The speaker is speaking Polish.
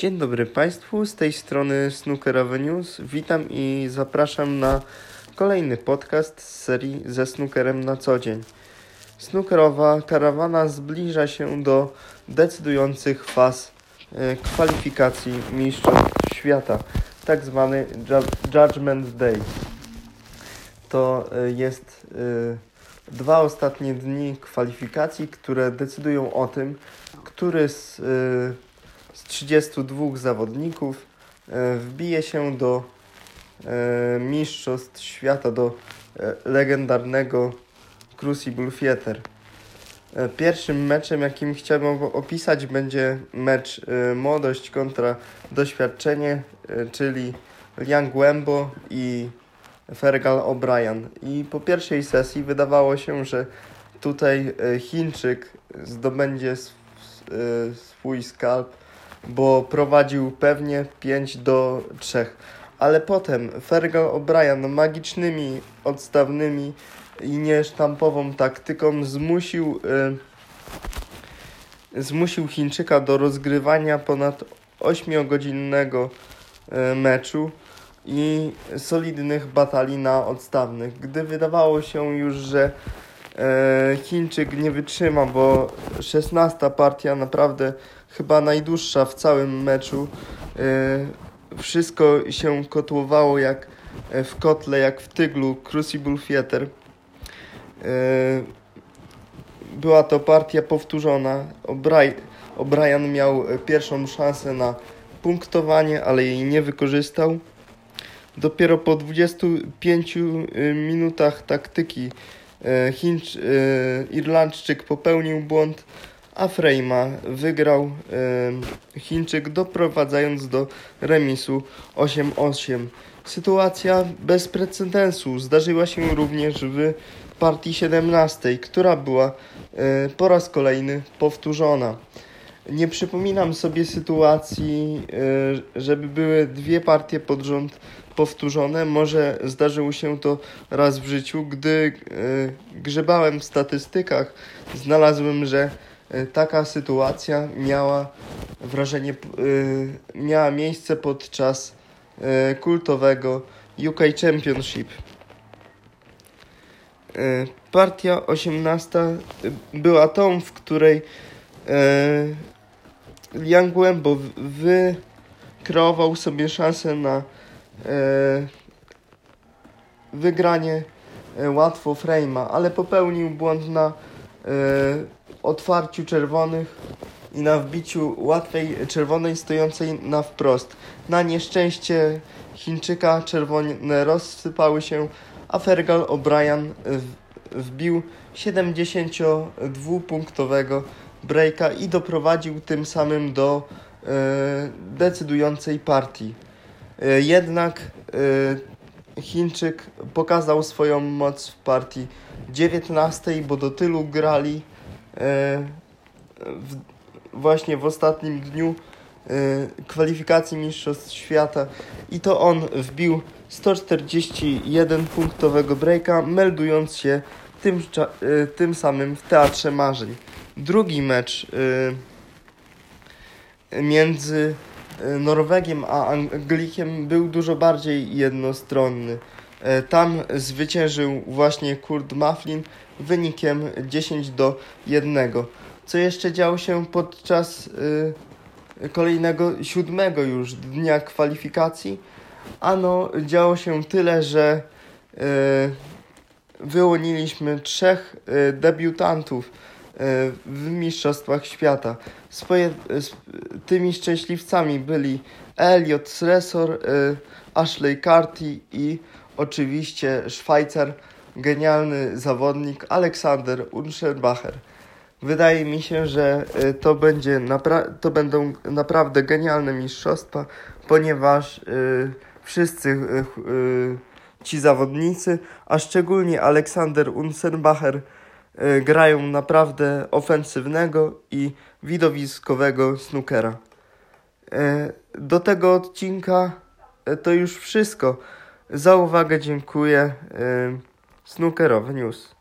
Dzień dobry Państwu, z tej strony Snookerowy News. Witam i zapraszam na kolejny podcast z serii ze snookerem na co dzień. Snookerowa karawana zbliża się do decydujących faz e, kwalifikacji Mistrzostw Świata, tak zwany Judgment Day. To e, jest e, dwa ostatnie dni kwalifikacji, które decydują o tym, który z z 32 zawodników e, wbije się do e, Mistrzostw Świata, do e, legendarnego Crucible Theater. Pierwszym meczem, jakim chciałbym opisać, będzie mecz młodość kontra doświadczenie, czyli Liang Wembo i Fergal O'Brien. I po pierwszej sesji wydawało się, że tutaj Chińczyk zdobędzie swój skalp bo prowadził pewnie 5 do 3. Ale potem Fergal O'Brien magicznymi, odstawnymi i niesztampową taktyką zmusił, y, zmusił Chińczyka do rozgrywania ponad 8-godzinnego y, meczu i solidnych batalii na odstawnych. Gdy wydawało się już, że Chińczyk nie wytrzyma, bo 16 partia naprawdę chyba najdłuższa w całym meczu. E, wszystko się kotłowało jak e, w kotle, jak w tyglu Crucible Theater. E, była to partia powtórzona. O'Brien miał pierwszą szansę na punktowanie, ale jej nie wykorzystał. Dopiero po 25 minutach taktyki Chińcz, Irlandczyk popełnił błąd a Frejma wygrał y, Chińczyk doprowadzając do remisu 8-8. Sytuacja bez precedensu zdarzyła się również w partii 17, która była po raz kolejny powtórzona. Nie przypominam sobie sytuacji, y, żeby były dwie partie pod rząd powtórzone. Może zdarzyło się to raz w życiu. Gdy grzebałem w statystykach, znalazłem, że E, taka sytuacja miała wrażenie, e, miała miejsce podczas e, kultowego UK Championship. Partia 18 była tą, w której Liang Wembo wykreował sobie szansę na wygranie łatwo frame'a, ale popełnił błąd na otwarciu czerwonych i na wbiciu łatwej czerwonej stojącej na wprost. Na nieszczęście Chińczyka czerwone rozsypały się, a Fergal O'Brien wbił 72-punktowego breaka i doprowadził tym samym do e, decydującej partii. E, jednak e, Chińczyk pokazał swoją moc w partii 19, bo do tylu grali w, właśnie w ostatnim dniu kwalifikacji Mistrzostw Świata i to on wbił 141 punktowego breaka, meldując się tym, tym samym w Teatrze Marzeń. Drugi mecz między Norwegiem a Anglikiem był dużo bardziej jednostronny. Tam zwyciężył właśnie Kurt Maflin wynikiem 10 do 1. Co jeszcze działo się podczas y, kolejnego, siódmego już dnia kwalifikacji? Ano, działo się tyle, że y, wyłoniliśmy trzech y, debiutantów y, w Mistrzostwach Świata. Swoje, y, tymi szczęśliwcami byli Elliot Sresor, y, Ashley Carty i oczywiście Szwajcar genialny zawodnik Aleksander Unschenbacher. Wydaje mi się, że to, będzie to będą naprawdę genialne mistrzostwa, ponieważ wszyscy ci zawodnicy, a szczególnie Aleksander Unsenbacher, grają naprawdę ofensywnego i widowiskowego snookera. Y, do tego odcinka to już wszystko. Za uwagę dziękuję. Snookerowy News.